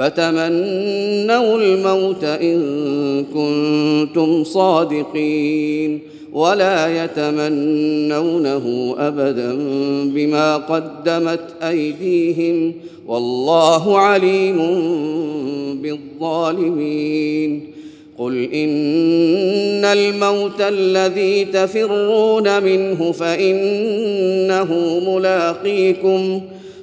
فتمنوا الموت إن كنتم صادقين ولا يتمنونه أبدا بما قدمت أيديهم والله عليم بالظالمين قل إن الموت الذي تفرون منه فإنه ملاقيكم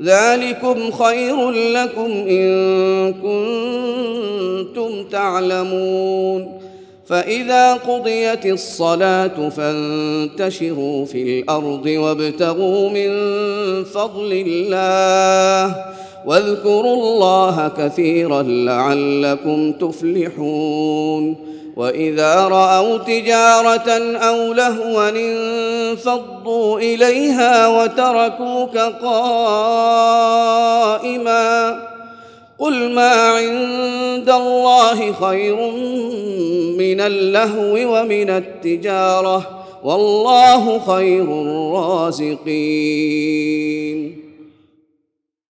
ذلكم خير لكم إن كنتم تعلمون. فإذا قضيت الصلاة فانتشروا في الأرض وابتغوا من فضل الله واذكروا الله كثيرا لعلكم تفلحون. وإذا رأوا تجارة أو لهوا انفضوا إليها وتركوك قائما قل ما عند الله خير من اللهو ومن التجارة والله خير الرازقين